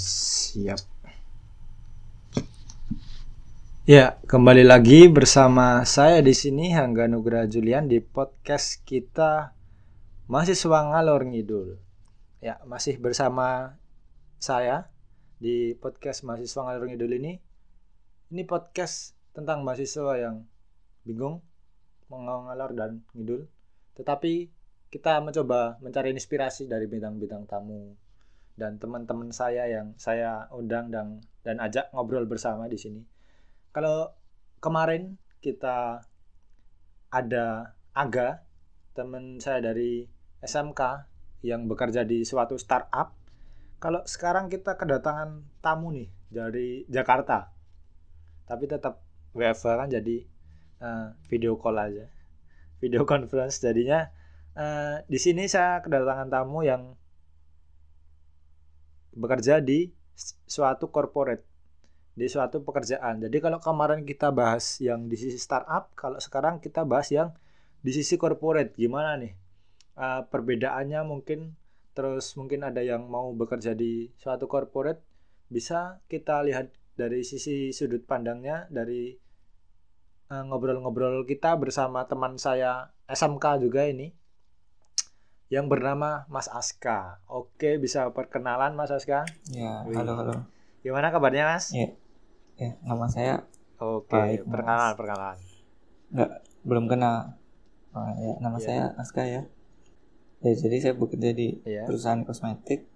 Siap. Ya, kembali lagi bersama saya di sini Hangga Nugraha Julian di podcast kita Mahasiswa Ngalor Ngidul. Ya, masih bersama saya di podcast Mahasiswa Ngalor Ngidul ini. Ini podcast tentang mahasiswa yang bingung mau ngalor dan ngidul. Tetapi kita mencoba mencari inspirasi dari bintang-bintang tamu dan teman-teman saya yang saya undang dan dan ajak ngobrol bersama di sini. Kalau kemarin kita ada Aga, teman saya dari SMK yang bekerja di suatu startup. Kalau sekarang kita kedatangan tamu nih dari Jakarta, tapi tetap WFH kan jadi uh, video call aja, video conference jadinya. Uh, di sini saya kedatangan tamu yang bekerja di suatu corporate di suatu pekerjaan. Jadi kalau kemarin kita bahas yang di sisi startup, kalau sekarang kita bahas yang di sisi corporate. Gimana nih uh, perbedaannya mungkin terus mungkin ada yang mau bekerja di suatu corporate bisa kita lihat dari sisi sudut pandangnya dari ngobrol-ngobrol uh, kita bersama teman saya SMK juga ini yang bernama Mas Aska. Oke, bisa perkenalan Mas Aska? Ya, halo halo. Gimana kabarnya Mas? Ya, ya nama saya. Oke, Baik, perkenalan, perkenalan. Enggak, belum kenal. Oh, ya, nama ya. saya Aska ya. Ya, jadi saya bekerja di ya. perusahaan kosmetik.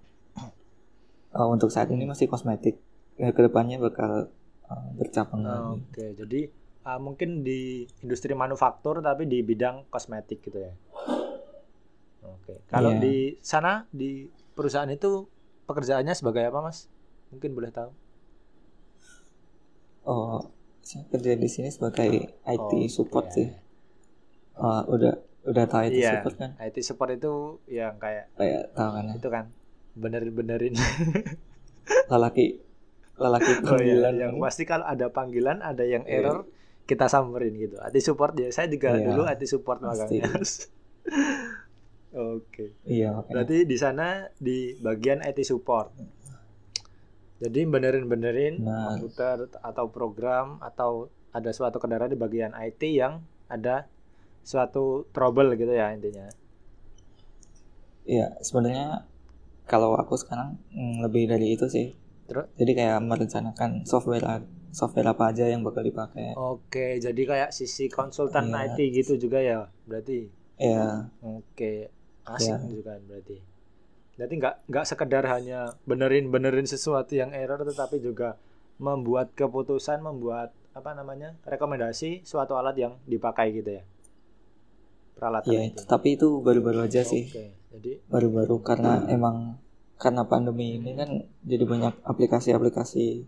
Uh, untuk saat ini masih kosmetik. Ya, ke depannya bakal uh, bercabang oh. Oke, jadi uh, mungkin di industri manufaktur tapi di bidang kosmetik gitu ya. Oke. Kalau yeah. di sana di perusahaan itu pekerjaannya sebagai apa, Mas? Mungkin boleh tahu. Oh, saya kerja di sini sebagai IT oh, support yeah. sih. Uh, udah udah tahu IT yeah. support kan? IT support itu yang kayak kayak tahu kan? Itu kan benerin-benerin. lelaki lelaki panggilan. Oh, iya. Yang pasti kalau ada panggilan, ada yang iya. error, yeah. kita samperin gitu. IT support ya. Saya juga yeah. dulu IT support makanya. Oke. Iya. Okay. Berarti di sana di bagian IT support. Jadi benerin-benerin nah. komputer atau program atau ada suatu kendaraan di bagian IT yang ada suatu trouble gitu ya intinya. Iya, sebenarnya kalau aku sekarang mm, lebih dari itu sih. Terus? Jadi kayak merencanakan software software apa aja yang bakal dipakai. Oke, jadi kayak sisi konsultan iya. IT gitu juga ya, berarti. Iya. Oke asik ya. juga kan berarti jadi nggak nggak sekedar hanya benerin benerin sesuatu yang error tetapi juga membuat keputusan membuat apa namanya rekomendasi suatu alat yang dipakai gitu ya. Peralatan ya, itu. tapi itu baru-baru aja sih. Jadi baru-baru karena emang karena pandemi ini kan jadi banyak aplikasi-aplikasi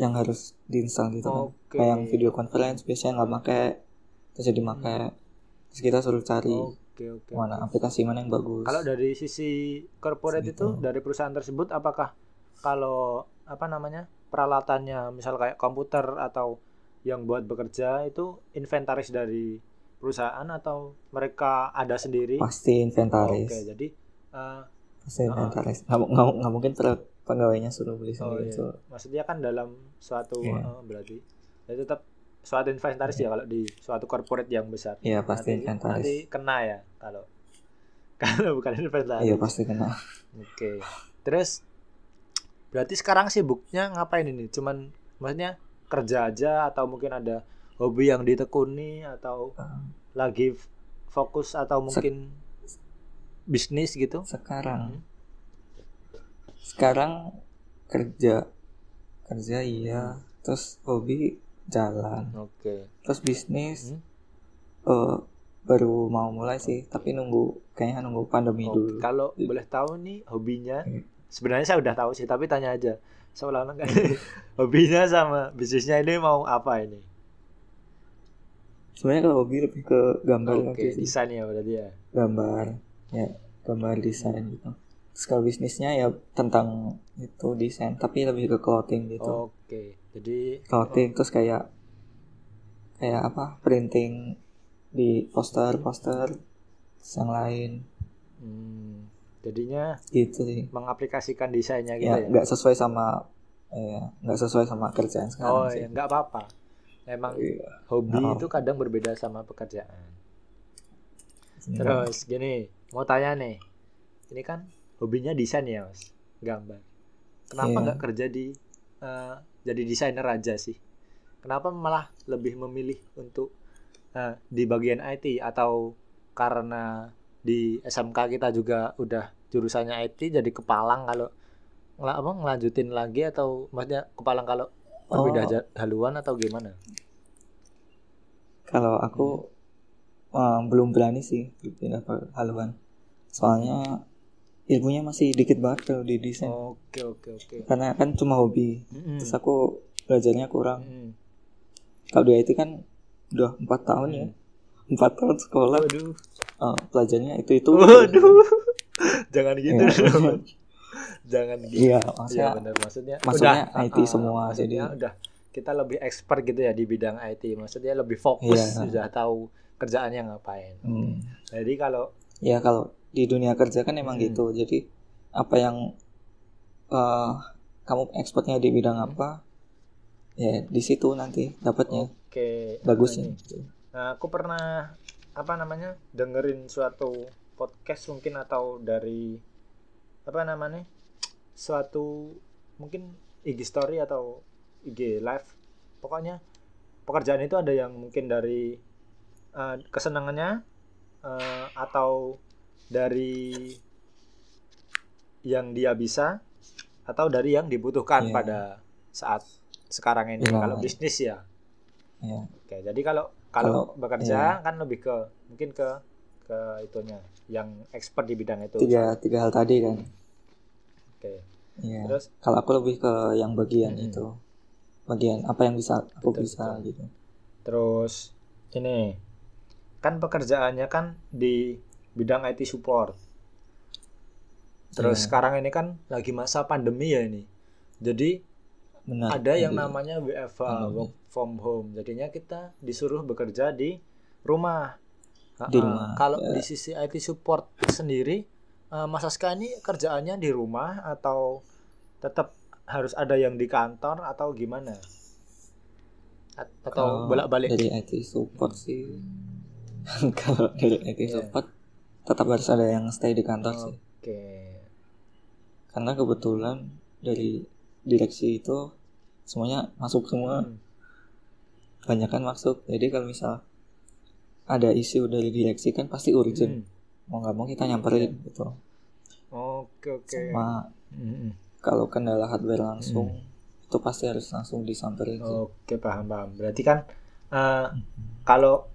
yang harus diinstal gitu kan. Kayak yang video conference biasanya nggak pakai terus jadi pakai hmm. terus kita suruh cari oke oke mana aplikasi mana yang bagus? Kalau dari sisi corporate itu dari perusahaan tersebut apakah kalau apa namanya peralatannya misal kayak komputer atau yang buat bekerja itu inventaris dari perusahaan atau mereka ada sendiri? Pasti inventaris. Oke jadi uh, pasti inventaris. Uh, nggak, nggak, mungkin pegawainya suruh beli sendiri oh, iya. so. maksudnya kan dalam suatu yeah. uh, berarti ya tetap suatu inventaris ya kalau di suatu corporate yang besar. Iya pasti nanti, inventaris. Nanti kena ya kalau kalau bukan inventaris. Iya pasti kena. Oke. Terus berarti sekarang sibuknya ngapain ini? Cuman maksudnya kerja aja atau mungkin ada hobi yang ditekuni atau uh, lagi fokus atau mungkin bisnis gitu? Sekarang. Hmm. Sekarang kerja kerja iya, terus hobi jalan. Oke. Okay. terus bisnis hmm? uh, baru mau mulai sih tapi nunggu kayaknya nunggu pandemi oh, dulu. kalau Jadi. boleh tahu nih hobinya hmm. sebenarnya saya udah tahu sih tapi tanya aja. Seolah-olah kan. Hobinya sama bisnisnya ini mau apa ini? Sebenarnya kalau hobi lebih ke gambar oke okay, desain ya berarti ya? Gambar ya gambar desain gitu. Terus kalau bisnisnya ya tentang itu desain tapi lebih ke clothing gitu. Oke. okay jadi clothing terus kayak kayak apa printing di poster poster yang lain hmm. jadinya gitu sih mengaplikasikan desainnya gitu ya nggak ya? sesuai sama ya nggak sesuai sama kerjaan sekarang oh sih. ya nggak apa-apa emang iya. hobi oh. itu kadang berbeda sama pekerjaan hmm. terus gini mau tanya nih ini kan hobinya desain ya mas gambar kenapa iya. nggak yeah. kerja di uh, jadi desainer aja sih kenapa malah lebih memilih untuk uh, di bagian IT atau karena di SMK kita juga udah jurusannya IT jadi kepalang kalau ngel apa ngelanjutin lagi atau maksudnya kepalang kalau oh. berbeda haluan atau gimana? Kalau aku hmm. um, belum berani sih pindah haluan. Soalnya ilmunya masih dikit banget kalau di desain. Oke oke oke. Karena kan cuma hobi. -hmm. Terus aku belajarnya kurang. -hmm. Kalau di IT kan udah empat tahun ya. Mm. Empat tahun sekolah. Waduh uh, pelajarnya itu itu waduh jangan gitu ya. jangan gitu iya maksudnya ya, benar maksudnya maksudnya udah, IT uh, semua jadi udah kita lebih expert gitu ya di bidang IT maksudnya lebih fokus ya. sudah tahu kerjaannya ngapain hmm. jadi kalau ya kalau di dunia kerja kan emang hmm. gitu jadi apa yang uh, kamu expertnya di bidang hmm. apa ya di situ nanti dapatnya oke okay. bagusnya nah aku pernah apa namanya dengerin suatu podcast mungkin atau dari apa namanya suatu mungkin IG story atau IG live pokoknya pekerjaan itu ada yang mungkin dari uh, kesenangannya uh, atau dari yang dia bisa atau dari yang dibutuhkan yeah. pada saat sekarang ini yeah. kalau bisnis ya yeah. oke jadi kalau kalau bekerja iya. kan lebih ke mungkin ke ke itunya yang expert di bidang itu tiga tiga hal tadi kan oke okay. Iya. Terus kalau aku lebih ke yang bagian hmm. itu. Bagian apa yang bisa aku betul, bisa betul. gitu. Terus ini kan pekerjaannya kan di bidang IT support. Terus yeah. sekarang ini kan lagi masa pandemi ya ini. Jadi Benar, ada yang namanya WFH work from home. Jadinya kita disuruh bekerja di rumah. Di rumah. Uh, kalau ya. di sisi IT support sendiri, uh, Mas Aska ini kerjaannya di rumah atau tetap harus ada yang di kantor atau gimana? Atau bolak-balik? Dari IT support sih. kalau dari IT yeah. support tetap harus ada yang stay di kantor okay. sih. Oke. Karena kebetulan dari direksi itu semuanya masuk semua. Hmm banyak kan masuk jadi kalau misal ada isu dari direksi kan pasti urgent hmm. mau nggak mau kita nyamperin yeah. gitu oke oke sama hmm. kalau kendala hardware langsung hmm. itu pasti harus langsung disamperin oke paham paham berarti kan uh, hmm. kalau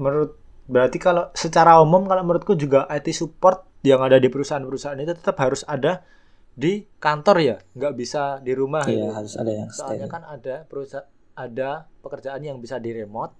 menurut berarti kalau secara umum kalau menurutku juga IT support yang ada di perusahaan-perusahaan itu tetap harus ada di kantor ya nggak bisa di rumah iya gitu. harus ada yang soalnya stay. kan ada perusahaan ada pekerjaan yang bisa di remote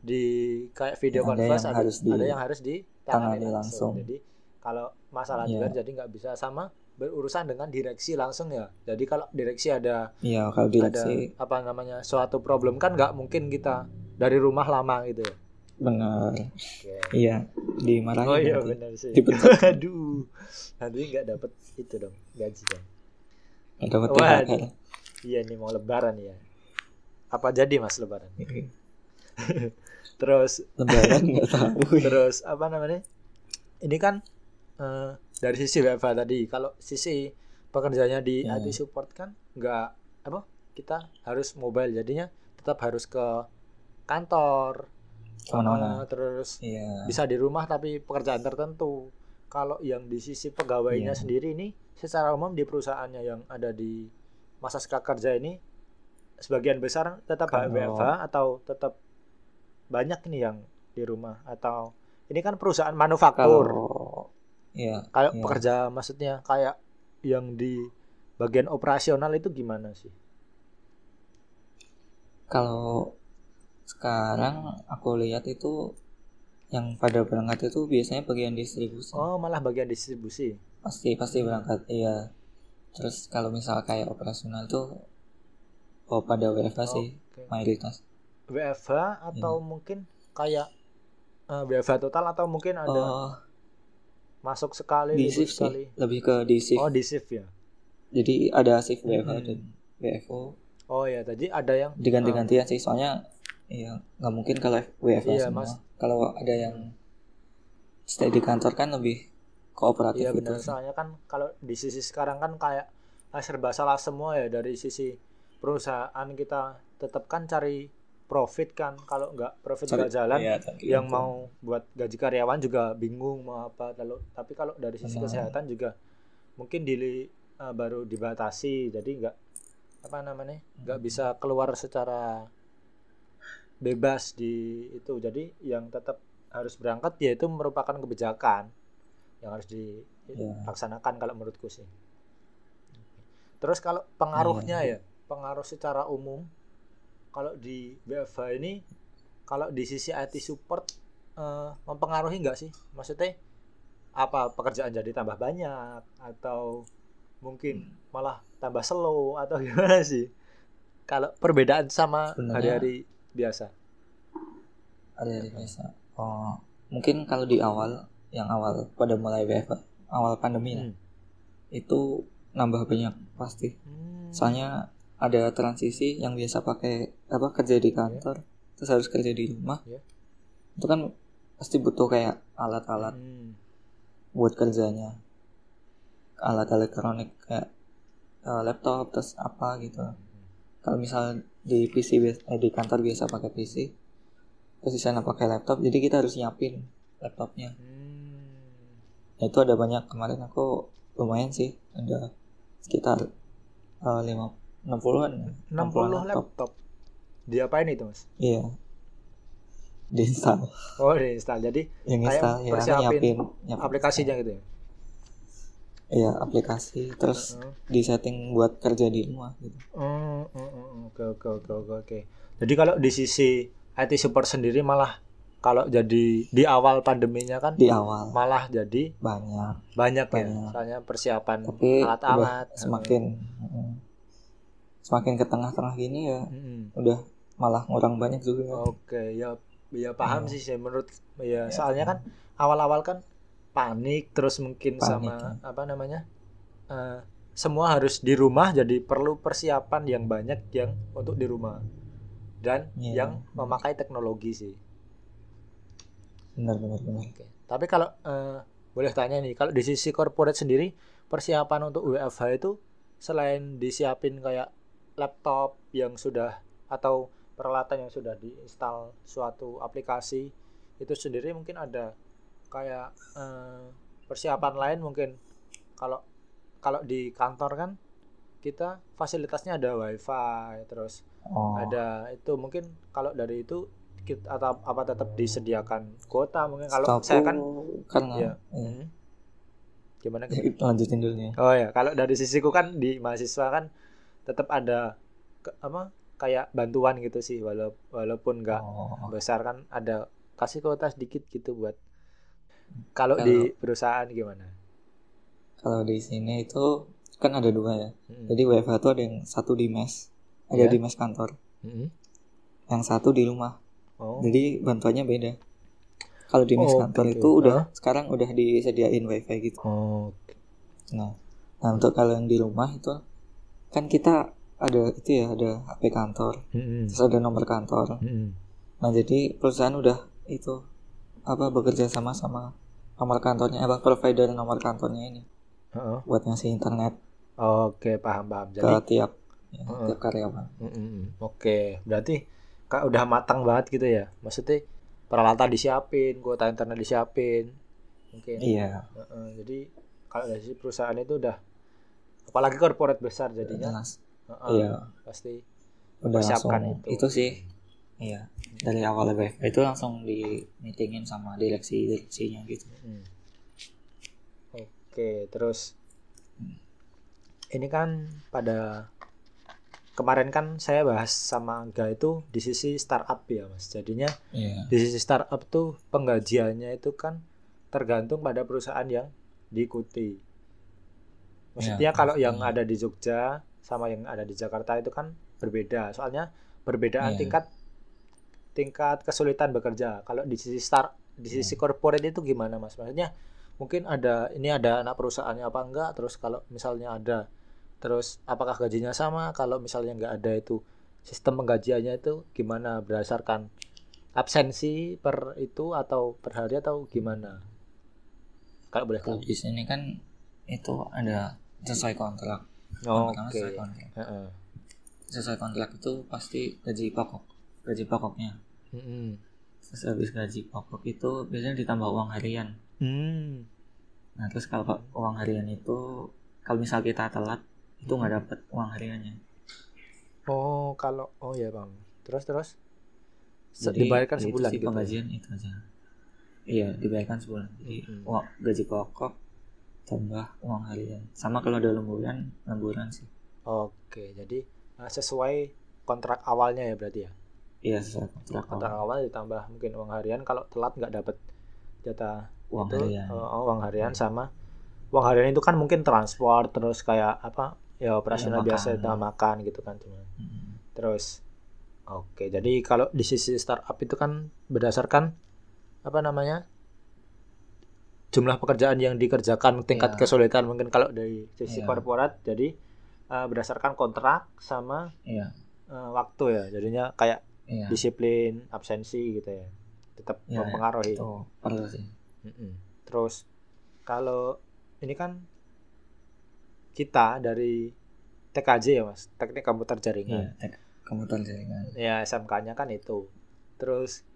di kayak video ada conference yang ada, harus di, ada yang harus ditangani langsung. langsung. Jadi kalau masalah yeah. juga jadi nggak bisa sama berurusan dengan direksi langsung ya. Jadi kalau direksi ada Iya, kalau direksi ada apa namanya suatu problem kan nggak mungkin kita dari rumah lama gitu ya. Benar. Okay. Iya, dimarahin. Oh iya benar sih. Aduh. Nanti nggak dapat itu dong, gaji dong. Nggak dapat THR. Iya nih mau lebaran ya apa jadi mas lebaran terus lebaran nggak tahu terus apa namanya ini kan uh, dari sisi WFH tadi kalau sisi pekerjaannya di yeah. IT support kan nggak apa kita harus mobile jadinya tetap harus ke kantor oh, uh, terus yeah. bisa di rumah tapi pekerjaan tertentu kalau yang di sisi pegawainya yeah. sendiri ini secara umum di perusahaannya yang ada di masa kerja ini sebagian besar tetap Kalau... WFH atau tetap banyak nih yang di rumah atau ini kan perusahaan manufaktur. Kalau ya, kayak ya. pekerja maksudnya kayak yang di bagian operasional itu gimana sih? Kalau sekarang aku lihat itu yang pada berangkat itu biasanya bagian distribusi. Oh, malah bagian distribusi. Pasti pasti berangkat, iya. Terus kalau misal kayak operasional tuh Oh pada WFH sih okay. mayoritas. WFH atau ya. mungkin kayak uh, eh, WFH total atau mungkin ada uh, masuk sekali di shift sekali sih. lebih ke di shift oh di shift ya jadi ada shift WFH hmm. dan WFO oh ya tadi ada yang diganti-gantian uh, sih soalnya Iya, nggak mungkin kalau WFH iya, semua. Mas. Kalau ada yang stay di kantor kan lebih kooperatif iya, gitu. Benar. Soalnya kan kalau di sisi sekarang kan kayak serba salah semua ya dari sisi perusahaan kita tetap kan cari profit kan kalau nggak profit nggak jalan iya, yang itu. mau buat gaji karyawan juga bingung mau apa lalu tapi kalau dari sisi Benar. kesehatan juga mungkin di uh, baru dibatasi jadi nggak apa namanya nggak hmm. bisa keluar secara bebas di itu jadi yang tetap harus berangkat ya itu merupakan kebijakan yang harus dilaksanakan yeah. kalau menurutku sih terus kalau pengaruhnya yeah. ya pengaruh secara umum kalau di BFH ini kalau di sisi IT support uh, mempengaruhi nggak sih maksudnya apa pekerjaan jadi tambah banyak atau mungkin hmm. malah tambah slow atau gimana sih kalau perbedaan sama hari-hari biasa hari-hari biasa oh mungkin kalau di awal yang awal pada mulai WFH awal pandemi hmm. itu nambah banyak pasti hmm. soalnya ada transisi yang biasa pakai apa kerja di kantor yeah. terus harus kerja di rumah yeah. itu kan pasti butuh kayak alat-alat hmm. buat kerjanya alat elektronik kayak uh, laptop terus apa gitu hmm. Kalau misal di PC eh, di kantor biasa pakai PC terus di sana pakai laptop jadi kita harus nyiapin laptopnya. Hmm. nah, itu ada banyak. Kemarin aku lumayan sih ada sekitar uh, lima enam puluhan enam puluh laptop. diapain itu mas? Iya. Diinstal oh diinstal jadi yang install ya nyiapin, nyiapin. aplikasinya gitu ya Iya aplikasi terus uh -huh. di setting buat kerja di rumah gitu. Oh, oke oke oke oke oke. Jadi kalau di sisi IT support sendiri malah kalau jadi di awal pandeminya kan di awal malah jadi banyak banyak, ya, banyak. ya soalnya persiapan alat-alat semakin uh. semakin ke tengah-tengah gini ya hmm. udah malah ngurang banyak juga oke ya ya paham hmm. sih saya menurut ya, ya soalnya kan awal-awal kan panik terus mungkin panik, sama ya. apa namanya uh, semua harus di rumah jadi perlu persiapan yang banyak yang untuk di rumah dan yeah. yang memakai teknologi sih. Benar benar benar. Oke. Tapi kalau uh, boleh tanya nih, kalau di sisi corporate sendiri persiapan untuk WFH itu selain disiapin kayak laptop yang sudah atau peralatan yang sudah diinstal suatu aplikasi itu sendiri mungkin ada kayak uh, persiapan lain mungkin. Kalau kalau di kantor kan kita fasilitasnya ada wifi terus oh. ada itu mungkin kalau dari itu kita atau apa tetap disediakan kuota mungkin. Kalau Setapu saya kan karena ya. Gimana lanjutin dulu ya oh ya kalau dari sisiku kan di mahasiswa kan tetap ada ke, apa kayak bantuan gitu sih walaupun walaupun nggak oh. besar kan ada kasih kuota sedikit gitu buat kalau di perusahaan gimana kalau di sini itu kan ada dua ya hmm. jadi WFH tuh ada yang satu di mes ada yeah. di mes kantor hmm. yang satu di rumah oh. jadi bantuannya beda kalau di mes oh, kantor okay. itu udah huh? sekarang udah disediain wifi gitu oh. nah nah untuk kalau yang di rumah itu kan kita ada itu ya ada HP kantor hmm. terus ada nomor kantor hmm. nah jadi perusahaan udah itu apa bekerja sama sama nomor kantornya apa provider nomor kantornya ini uh -uh. buat ngasih internet Oke, paham paham. Jadi ke tiap ya, uh, tiap karyawan. Uh, uh, Oke, berarti kak udah matang banget gitu ya. Maksudnya peralatan disiapin, kuota internet disiapin. Mungkin. Iya. Uh, uh, jadi kalau dari si perusahaan itu udah apalagi corporate besar jadinya. Uh, uh, iya. Pasti udah langsung itu. Itu sih. Iya. Dari awal lebih itu langsung di meetingin sama direksi direksinya gitu. Hmm. Oke, terus ini kan pada kemarin kan saya bahas sama Angga itu di sisi startup ya mas jadinya yeah. di sisi startup tuh penggajiannya itu kan tergantung pada perusahaan yang diikuti maksudnya yeah. kalau yang yeah. ada di Jogja sama yang ada di Jakarta itu kan berbeda soalnya perbedaan yeah. tingkat tingkat kesulitan bekerja. Kalau di sisi start di sisi yeah. corporate itu gimana mas? Maksudnya mungkin ada ini ada anak perusahaannya apa enggak? Terus kalau misalnya ada terus apakah gajinya sama? Kalau misalnya nggak ada itu sistem penggajiannya itu gimana? Berdasarkan absensi per itu atau per hari atau gimana? Kalau boleh tahu. Di sini kan itu ada sesuai kontrak. Oh, oke okay. sesuai kontrak. Uh -uh. sesuai kontrak itu pasti gaji pokok gaji pokoknya. Mm -hmm. terus habis gaji pokok itu biasanya ditambah uang harian. Mm. nah terus kalau uang harian itu kalau misal kita telat itu nggak dapat uang hariannya. Oh kalau oh ya bang. Terus terus? Jadi, dibayarkan sebulan itu gitu penggajian itu aja. Iya dibayarkan sebulan. Jadi hmm. uang gaji pokok tambah uang harian. Sama kalau ada lemburan lemburan sih. Oke jadi eh, sesuai kontrak awalnya ya berarti ya iya sesuai kontrak, kontrak awal. awal ditambah mungkin uang harian kalau telat nggak dapat jatah uang itu, harian uh, uang harian sama uang harian itu kan mungkin transport terus kayak apa ya operasional ya, biasa makan. makan gitu kan cuma hmm. terus oke jadi kalau di sisi startup itu kan berdasarkan apa namanya jumlah pekerjaan yang dikerjakan tingkat ya. kesulitan mungkin kalau dari sisi ya. korporat jadi uh, berdasarkan kontrak sama ya. uh, waktu ya jadinya kayak ya. disiplin absensi gitu ya. Tetap ya, mempengaruhi. Ya. perlu sih. Mm -mm. terus kalau ini kan kita dari TKJ ya mas? Teknik komputer jaringan. Ya, komputer jaringan. Ya SMK-nya kan itu. Terus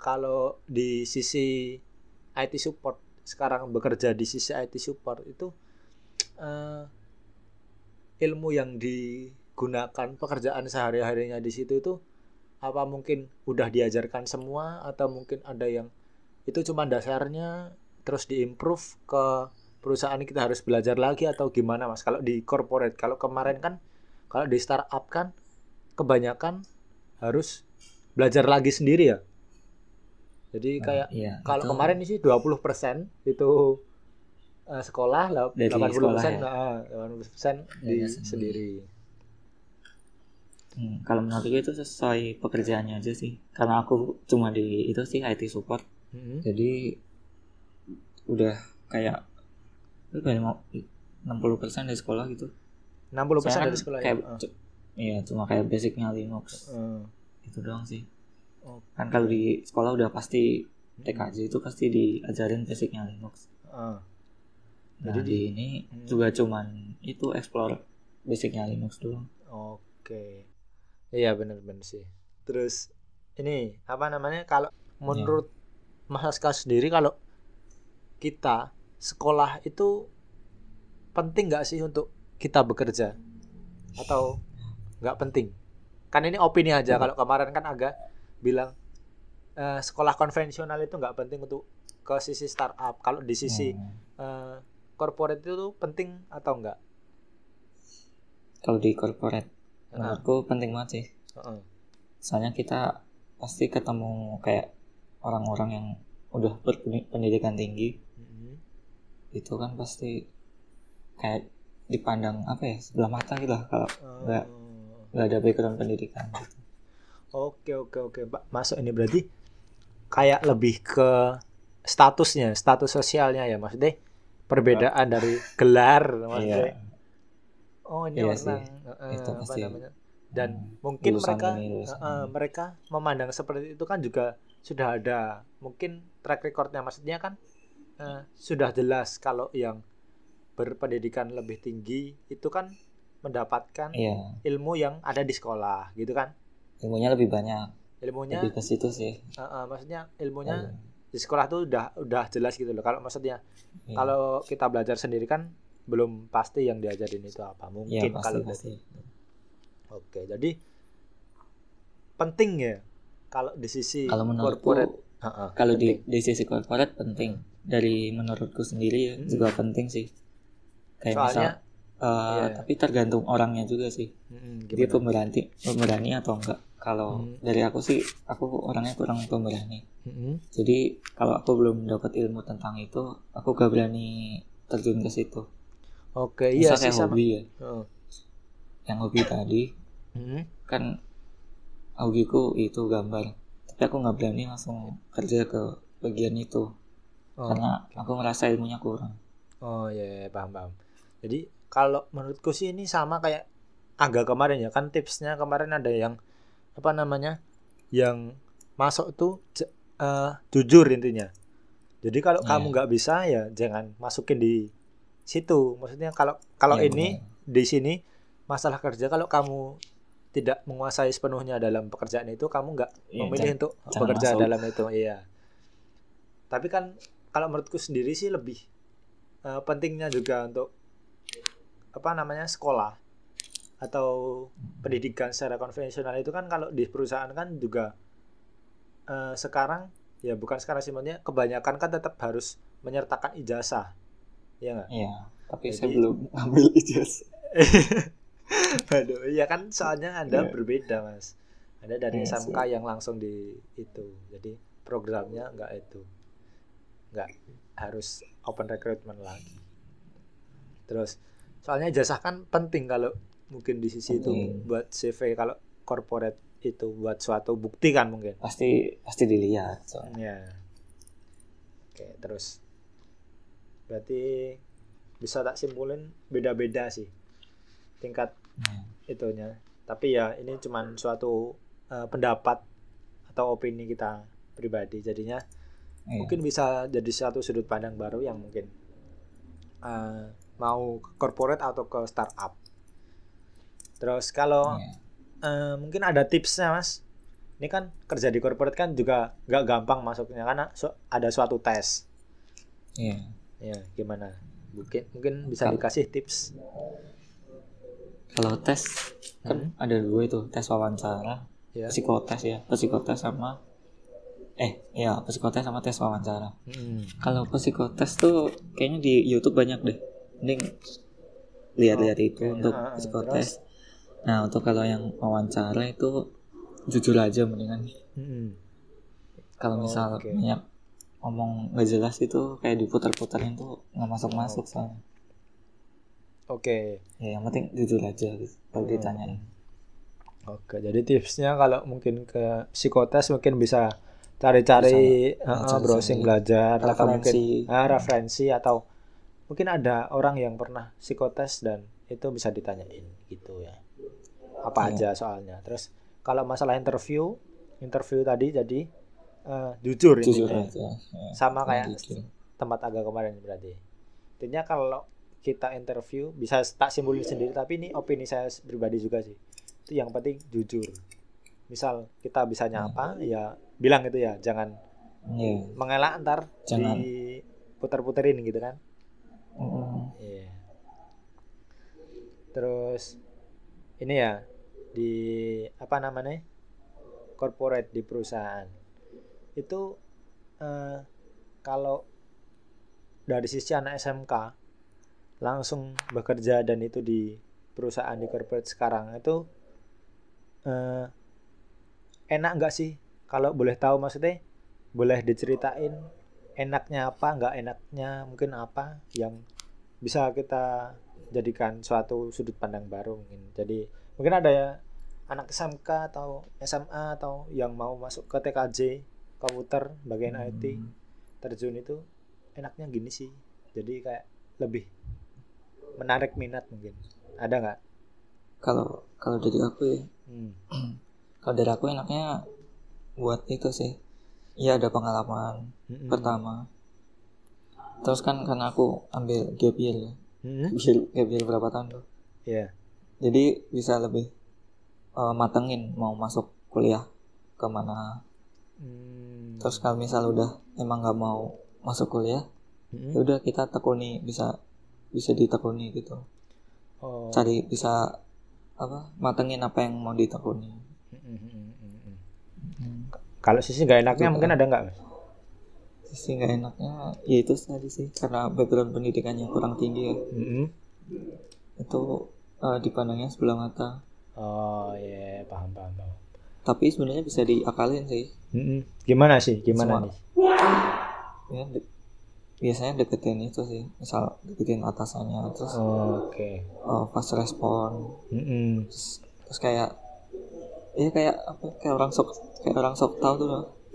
kalau di sisi IT support sekarang bekerja di sisi IT support itu uh, ilmu yang digunakan pekerjaan sehari-harinya di situ itu apa mungkin udah diajarkan semua atau mungkin ada yang itu cuma dasarnya terus diimprove ke perusahaan kita harus belajar lagi atau gimana mas kalau di corporate kalau kemarin kan kalau di startup kan kebanyakan harus belajar lagi sendiri ya jadi nah, kayak iya, kalau itu... kemarin sih 20% itu uh, sekolah, lah 80% persen ya? uh, 80% persen di sendiri. sendiri. Hmm, kalau menurut gue itu sesuai pekerjaannya aja sih. Karena aku cuma di itu sih IT support. -hmm. Jadi udah kayak itu kayak mau 60% dari sekolah gitu. 60% persen dari sekolah kayak, ya. Iya, cuma kayak basicnya Linux. Uh. Itu doang sih. Okay. Kan kalau di sekolah udah pasti TKJ itu pasti diajarin basicnya Linux. Uh. Nah, Jadi di ini hmm. juga cuman itu explore basicnya Linux doang. Oke. Okay. Iya benar-benar sih. Terus ini apa namanya kalau menurut yeah. Mas Aska sendiri kalau kita sekolah itu penting nggak sih untuk kita bekerja atau nggak penting? Kan ini opini aja. Kalau kemarin kan agak bilang uh, sekolah konvensional itu nggak penting untuk ke sisi startup. Kalau di sisi hmm. uh, corporate itu tuh penting atau enggak? Kalau di corporate, nah. Menurutku penting banget sih. Uh -uh. Soalnya kita pasti ketemu kayak orang-orang yang udah berpendidikan tinggi. -hmm. Itu kan pasti kayak dipandang apa ya sebelah mata gitu lah kalau nggak uh. nggak ada background pendidikan gitu. Oke oke oke Pak. Masuk ini berarti kayak lebih ke statusnya, status sosialnya ya deh. Perbedaan dari gelar iya. Oh ini iya orang uh, itu apa pasti. namanya? Dan hmm, mungkin mereka ini, uh, mereka memandang seperti itu kan juga sudah ada mungkin track recordnya maksudnya kan uh, sudah jelas kalau yang berpendidikan lebih tinggi itu kan mendapatkan iya. ilmu yang ada di sekolah gitu kan ilmunya lebih banyak ilmunya lebih ke situ sih uh, uh, maksudnya ilmunya oh, di sekolah tuh udah udah jelas gitu loh kalau maksudnya yeah. kalau kita belajar sendiri kan belum pasti yang diajarin itu apa mungkin yeah, pasti, kalau pasti. oke jadi penting ya kalau di sisi kalau menurutku corporate uh, uh, kalau di di sisi corporate penting dari menurutku sendiri hmm. juga penting sih kayak Soalnya, misal uh, yeah. tapi tergantung orangnya juga sih hmm, dia pemberani pemberani atau enggak kalau hmm. dari aku sih aku orangnya kurang pemberani hmm. jadi kalau aku belum dapat ilmu tentang itu aku gak berani terjun ke situ oke okay, iya sih kayak hobi ya oh. yang hobi tadi hmm. kan hobiku itu gambar tapi aku nggak berani langsung kerja ke bagian itu oh. karena aku ngerasa ilmunya kurang oh ya, ya paham paham jadi kalau menurutku sih ini sama kayak agak kemarin ya kan tipsnya kemarin ada yang apa namanya yang masuk tuh uh, jujur intinya jadi kalau yeah. kamu nggak bisa ya jangan masukin di situ maksudnya kalau kalau yeah, ini bener. di sini masalah kerja kalau kamu tidak menguasai sepenuhnya dalam pekerjaan itu kamu nggak yeah, memilih untuk bekerja masuk. dalam itu iya tapi kan kalau menurutku sendiri sih lebih uh, pentingnya juga untuk apa namanya sekolah atau pendidikan secara konvensional itu kan kalau di perusahaan kan juga uh, sekarang ya bukan sekarang sih maksudnya kebanyakan kan tetap harus menyertakan ijazah ya nggak iya tapi Jadi, saya belum ambil ijazah Aduh, iya kan soalnya Anda yeah. berbeda, Mas. Ada dari yeah, SMK sih. yang langsung di itu. Jadi programnya enggak itu. Enggak harus open recruitment lagi. Terus soalnya jasa kan penting kalau mungkin di sisi itu buat CV kalau corporate itu buat suatu bukti kan mungkin. Pasti pasti dilihat. Soalnya. Ya. Oke, terus berarti bisa tak simpulin beda-beda sih tingkat hmm. itunya tapi ya ini cuma suatu uh, pendapat atau opini kita pribadi jadinya hmm. mungkin bisa jadi satu sudut pandang baru yang mungkin uh, mau ke corporate atau ke startup terus kalau hmm. uh, mungkin ada tipsnya mas ini kan kerja di corporate kan juga gak gampang masuknya karena ada suatu tes yeah. Ya gimana mungkin mungkin bisa dikasih tips kalau tes kan hmm. ada dua itu tes wawancara yeah. psikotes ya psikotes sama eh ya psikotes sama tes wawancara hmm. kalau psikotes tuh kayaknya di YouTube banyak deh mending lihat-lihat oh, itu okay. untuk nah, psikotes terus? nah untuk kalau yang wawancara itu jujur aja mendingan hmm. kalau misal oh, okay. banyak ngomong nggak jelas itu kayak diputar-putarin tuh nggak masuk-masuk soalnya Oke. Okay. Ya yang penting jujur aja gitu, kalau hmm. ditanyain. Oke, jadi tipsnya kalau mungkin ke psikotes mungkin bisa cari-cari uh, browsing belajar referensi. atau mungkin uh, referensi atau mungkin ada orang yang pernah psikotes dan itu bisa ditanyain gitu ya. Apa ya. aja soalnya. Terus kalau masalah interview, interview tadi jadi uh, jujur, jujur aja. Ya. Sama kayak jujur. tempat agak kemarin berarti. Intinya kalau kita interview bisa tak simpulin sendiri tapi ini opini saya pribadi juga sih itu yang penting jujur misal kita bisa nyapa hmm. ya bilang itu ya jangan yeah. mengelak ntar jangan. diputer-puterin gitu kan mm. yeah. terus ini ya di apa namanya corporate di perusahaan itu uh, kalau dari sisi anak SMK langsung bekerja dan itu di perusahaan di corporate sekarang itu eh, enak nggak sih? Kalau boleh tahu maksudnya boleh diceritain enaknya apa nggak enaknya mungkin apa yang bisa kita jadikan suatu sudut pandang baru mungkin. Jadi mungkin ada ya anak SMK atau SMA atau yang mau masuk ke TKJ komputer bagian hmm. IT terjun itu enaknya gini sih jadi kayak lebih menarik minat mungkin ada nggak kalau kalau dari aku ya hmm. kalau dari aku enaknya buat itu sih iya ada pengalaman hmm. pertama terus kan karena aku ambil gap year ya hmm. gap year berapa tahun tuh yeah. jadi bisa lebih uh, matengin mau masuk kuliah ke mana hmm. terus kalau misal udah emang nggak mau masuk kuliah hmm. ya udah kita tekuni bisa bisa ditekuni gitu oh. cari bisa apa matengin apa yang mau ditekuni hmm. kalau sisi nggak enaknya itu, mungkin ada nggak sisi nggak enaknya ya itu tadi sih karena background pendidikannya kurang tinggi ya hmm. itu uh, dipandangnya sebelah mata oh iya yeah. paham paham paham tapi sebenarnya bisa diakalin sih. Hmm. gimana sih? Gimana Semua, nih? Ya biasanya deketin itu sih. Misal deketin atasannya terus oh, oke. okay. uh, pas respon. Mm -hmm. terus, terus kayak iya kayak apa kayak orang sok kayak orang sok tahu tuh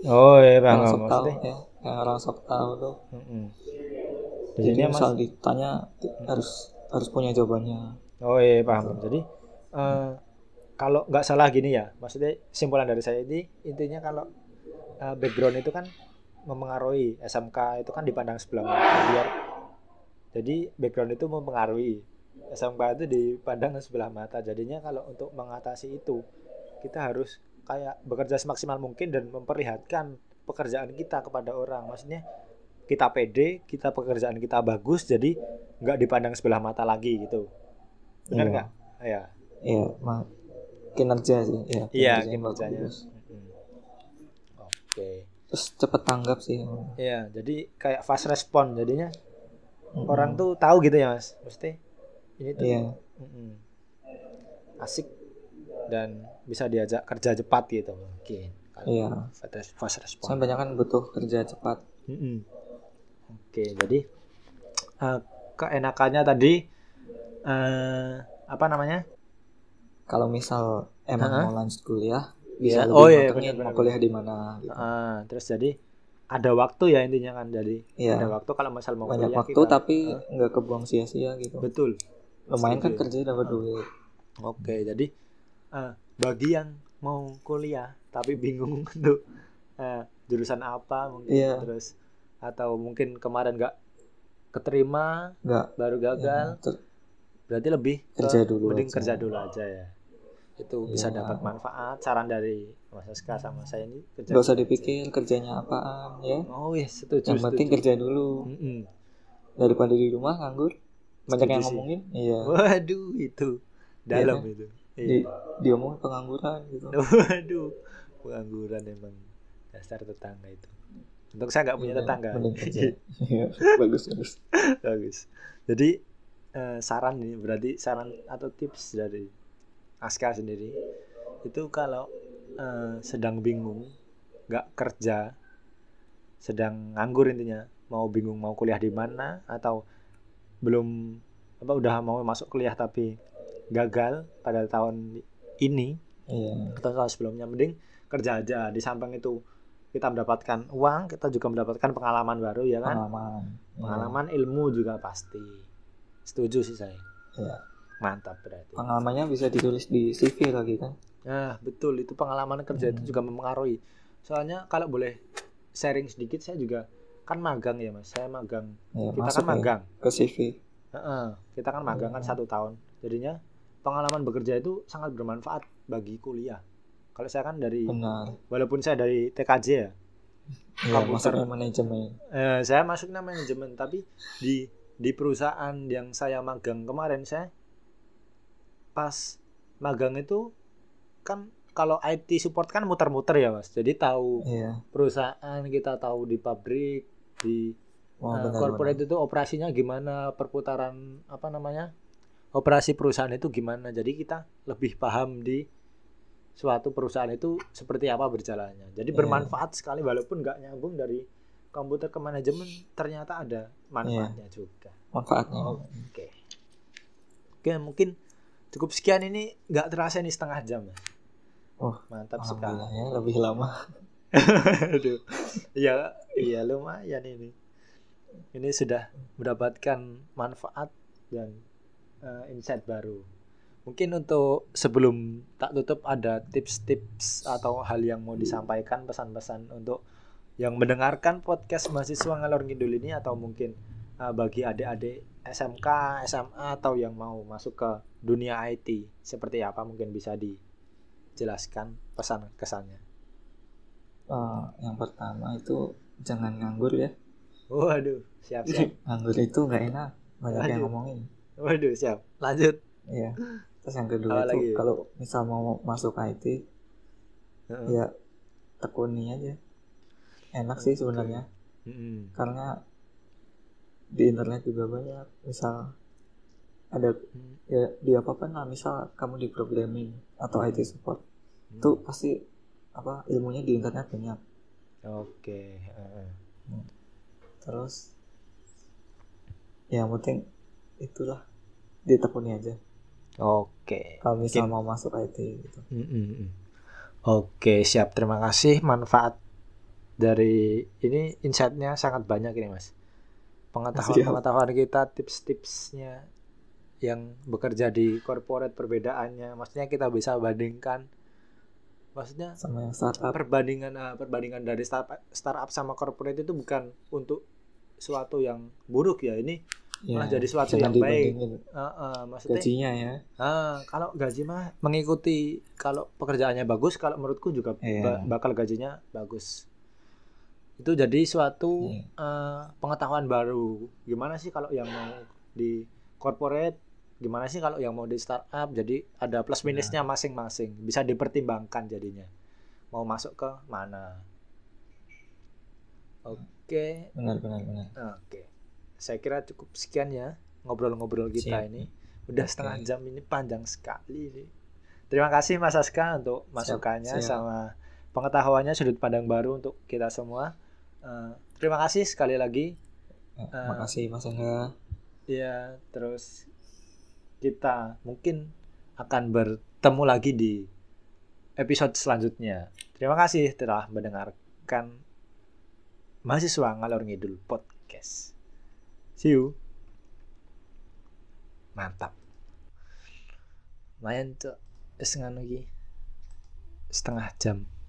oh iya bang. Orang sok tahu ya. Yang orang sok tahu tuh. Mm -hmm. jadi, jadi misal mas... ditanya harus harus punya jawabannya. Oh iya paham. Jadi uh, kalau nggak salah gini ya maksudnya simpulan dari saya ini intinya kalau uh, background itu kan mempengaruhi SMK itu kan dipandang sebelah mata biar jadi background itu mempengaruhi SMK itu dipandang sebelah mata. Jadinya kalau untuk mengatasi itu kita harus kayak bekerja semaksimal mungkin dan memperlihatkan pekerjaan kita kepada orang. Maksudnya kita pede kita pekerjaan kita bagus jadi nggak dipandang sebelah mata lagi gitu. Benar iya. nggak? Iya. Iya mak kinerja sih ya iya kinerjanya oke. Okay. terus cepet tanggap sih iya jadi kayak fast respon jadinya. Mm-hmm. orang tuh tahu gitu ya mas. Mesti ini tuh. Iya. mm-hmm. asik. Dan bisa diajak kerja cepat gitu mungkin. Iya. fast respon. Saya banyak kan butuh kerja cepat. Mm-hmm. oke jadi uh, keenakannya tadi uh, apa namanya kalau misal emang uh-huh. mau lanjut kuliah bisa yeah. oh, iya, bener, bener, mau kuliah di mana gitu. uh, terus jadi ada waktu ya intinya kan jadi yeah. ada waktu kalau misal mau banyak kuliah, waktu kita, tapi nggak uh, kebuang sia-sia gitu betul lumayan kan kerja dapat uh. duit oke okay, jadi uh, bagi yang mau kuliah tapi bingung untuk uh, jurusan apa mungkin yeah. terus atau mungkin kemarin nggak keterima nggak baru gagal yeah, berarti lebih kerja dulu mending aja. kerja dulu aja ya itu ya. bisa dapat manfaat. Saran dari Mas Aska sama saya ini kerja gak usah dipikir kerjanya apaan ya. Oh yes setuju yang penting kerja dulu. Mm -mm. daripada di rumah nganggur. Banyak yang ngomongin iya. Waduh itu dalam ya, itu. Iya. di diomongin pengangguran gitu. Waduh pengangguran emang dasar tetangga itu. Untuk saya nggak punya ya, tetangga. iya, bagus bagus. Bagus. Jadi eh, saran ini berarti saran atau tips dari Aska sendiri itu kalau eh, sedang bingung nggak kerja sedang nganggur intinya mau bingung mau kuliah di mana atau belum apa udah mau masuk kuliah tapi gagal pada tahun ini iya. atau tahun sebelumnya mending kerja aja di samping itu kita mendapatkan uang kita juga mendapatkan pengalaman baru ya kan pengalaman pengalaman iya. ilmu juga pasti Setuju sih saya. Ya. Mantap berarti. Pengalamannya bisa ditulis di CV lagi kan? Nah, betul itu pengalaman kerja hmm. itu juga mempengaruhi. Soalnya kalau boleh sharing sedikit saya juga kan magang ya mas. Saya magang. Ya, kita kan ya, magang. Ya, ke CV. Uh -uh, kita kan magang kan satu tahun. Jadinya pengalaman bekerja itu sangat bermanfaat bagi kuliah. Kalau saya kan dari, Benar. walaupun saya dari TKJ ya, ya manajemen. Eh, saya masuknya manajemen, tapi di di perusahaan yang saya magang kemarin saya pas magang itu kan kalau IT support kan muter-muter ya mas jadi tahu iya. perusahaan kita tahu di pabrik di oh, uh, corporate itu operasinya gimana perputaran apa namanya operasi perusahaan itu gimana jadi kita lebih paham di suatu perusahaan itu seperti apa berjalannya jadi iya. bermanfaat sekali walaupun nggak nyambung dari komputer ke manajemen ternyata ada manfaatnya yeah. juga. Manfaatnya. Oke. Okay. Oke, mungkin cukup sekian ini nggak terasa ini setengah jam ya. Oh, mantap sekali. Ya, lebih lama. Aduh. Iya, iya lumayan ini. Ini sudah mendapatkan manfaat dan uh, insight baru. Mungkin untuk sebelum tak tutup ada tips-tips atau hal yang mau disampaikan pesan-pesan untuk yang mendengarkan podcast mahasiswa ngalor ngidul ini atau mungkin uh, bagi adik-adik SMK, SMA atau yang mau masuk ke dunia IT seperti apa mungkin bisa dijelaskan pesan kesannya. Uh, yang pertama itu jangan nganggur ya. Waduh, siap siap. nganggur itu nggak enak, banyak yang ngomongin. Waduh, siap. Lanjut. Iya. Terus yang kedua oh, itu kalau misal mau masuk IT, uh -uh. ya tekuni aja enak sih sebenarnya hmm. karena di internet juga banyak misal ada ya di apa pun lah misal kamu di programming atau IT support hmm. itu pasti apa ilmunya di internet banyak oke okay. hmm. terus yang penting itulah ditekuni aja oke okay. kalau misal okay. mau masuk IT gitu hmm. oke siap terima kasih manfaat dari ini insightnya sangat banyak ini mas pengetahuan pengetahuan kita tips-tipsnya yang bekerja di corporate perbedaannya. Maksudnya kita bisa bandingkan maksudnya sama yang startup. perbandingan uh, perbandingan dari startup startup sama corporate itu bukan untuk suatu yang buruk ya. Ini ya, malah jadi suatu yang baik. uh, uh, maksudnya gajinya ya. Uh, kalau gaji mah mengikuti kalau pekerjaannya bagus kalau menurutku juga ya. bakal gajinya bagus. Itu jadi suatu ya. uh, pengetahuan baru. Gimana sih kalau yang mau di corporate gimana sih kalau yang mau di startup jadi ada plus minusnya nah. masing-masing bisa dipertimbangkan jadinya mau masuk ke mana oke okay. benar benar benar oke okay. saya kira cukup sekian ya ngobrol-ngobrol kita Siap. ini udah okay. setengah jam ini panjang sekali ini terima kasih Mas Aska untuk masukannya Siap. sama pengetahuannya sudut pandang baru untuk kita semua uh, terima kasih sekali lagi uh, terima kasih Mas Angga ya terus kita mungkin akan bertemu lagi di episode selanjutnya. Terima kasih telah mendengarkan mahasiswa ngalor ngidul podcast. See you. Mantap. Lumayan tuh setengah lagi setengah jam.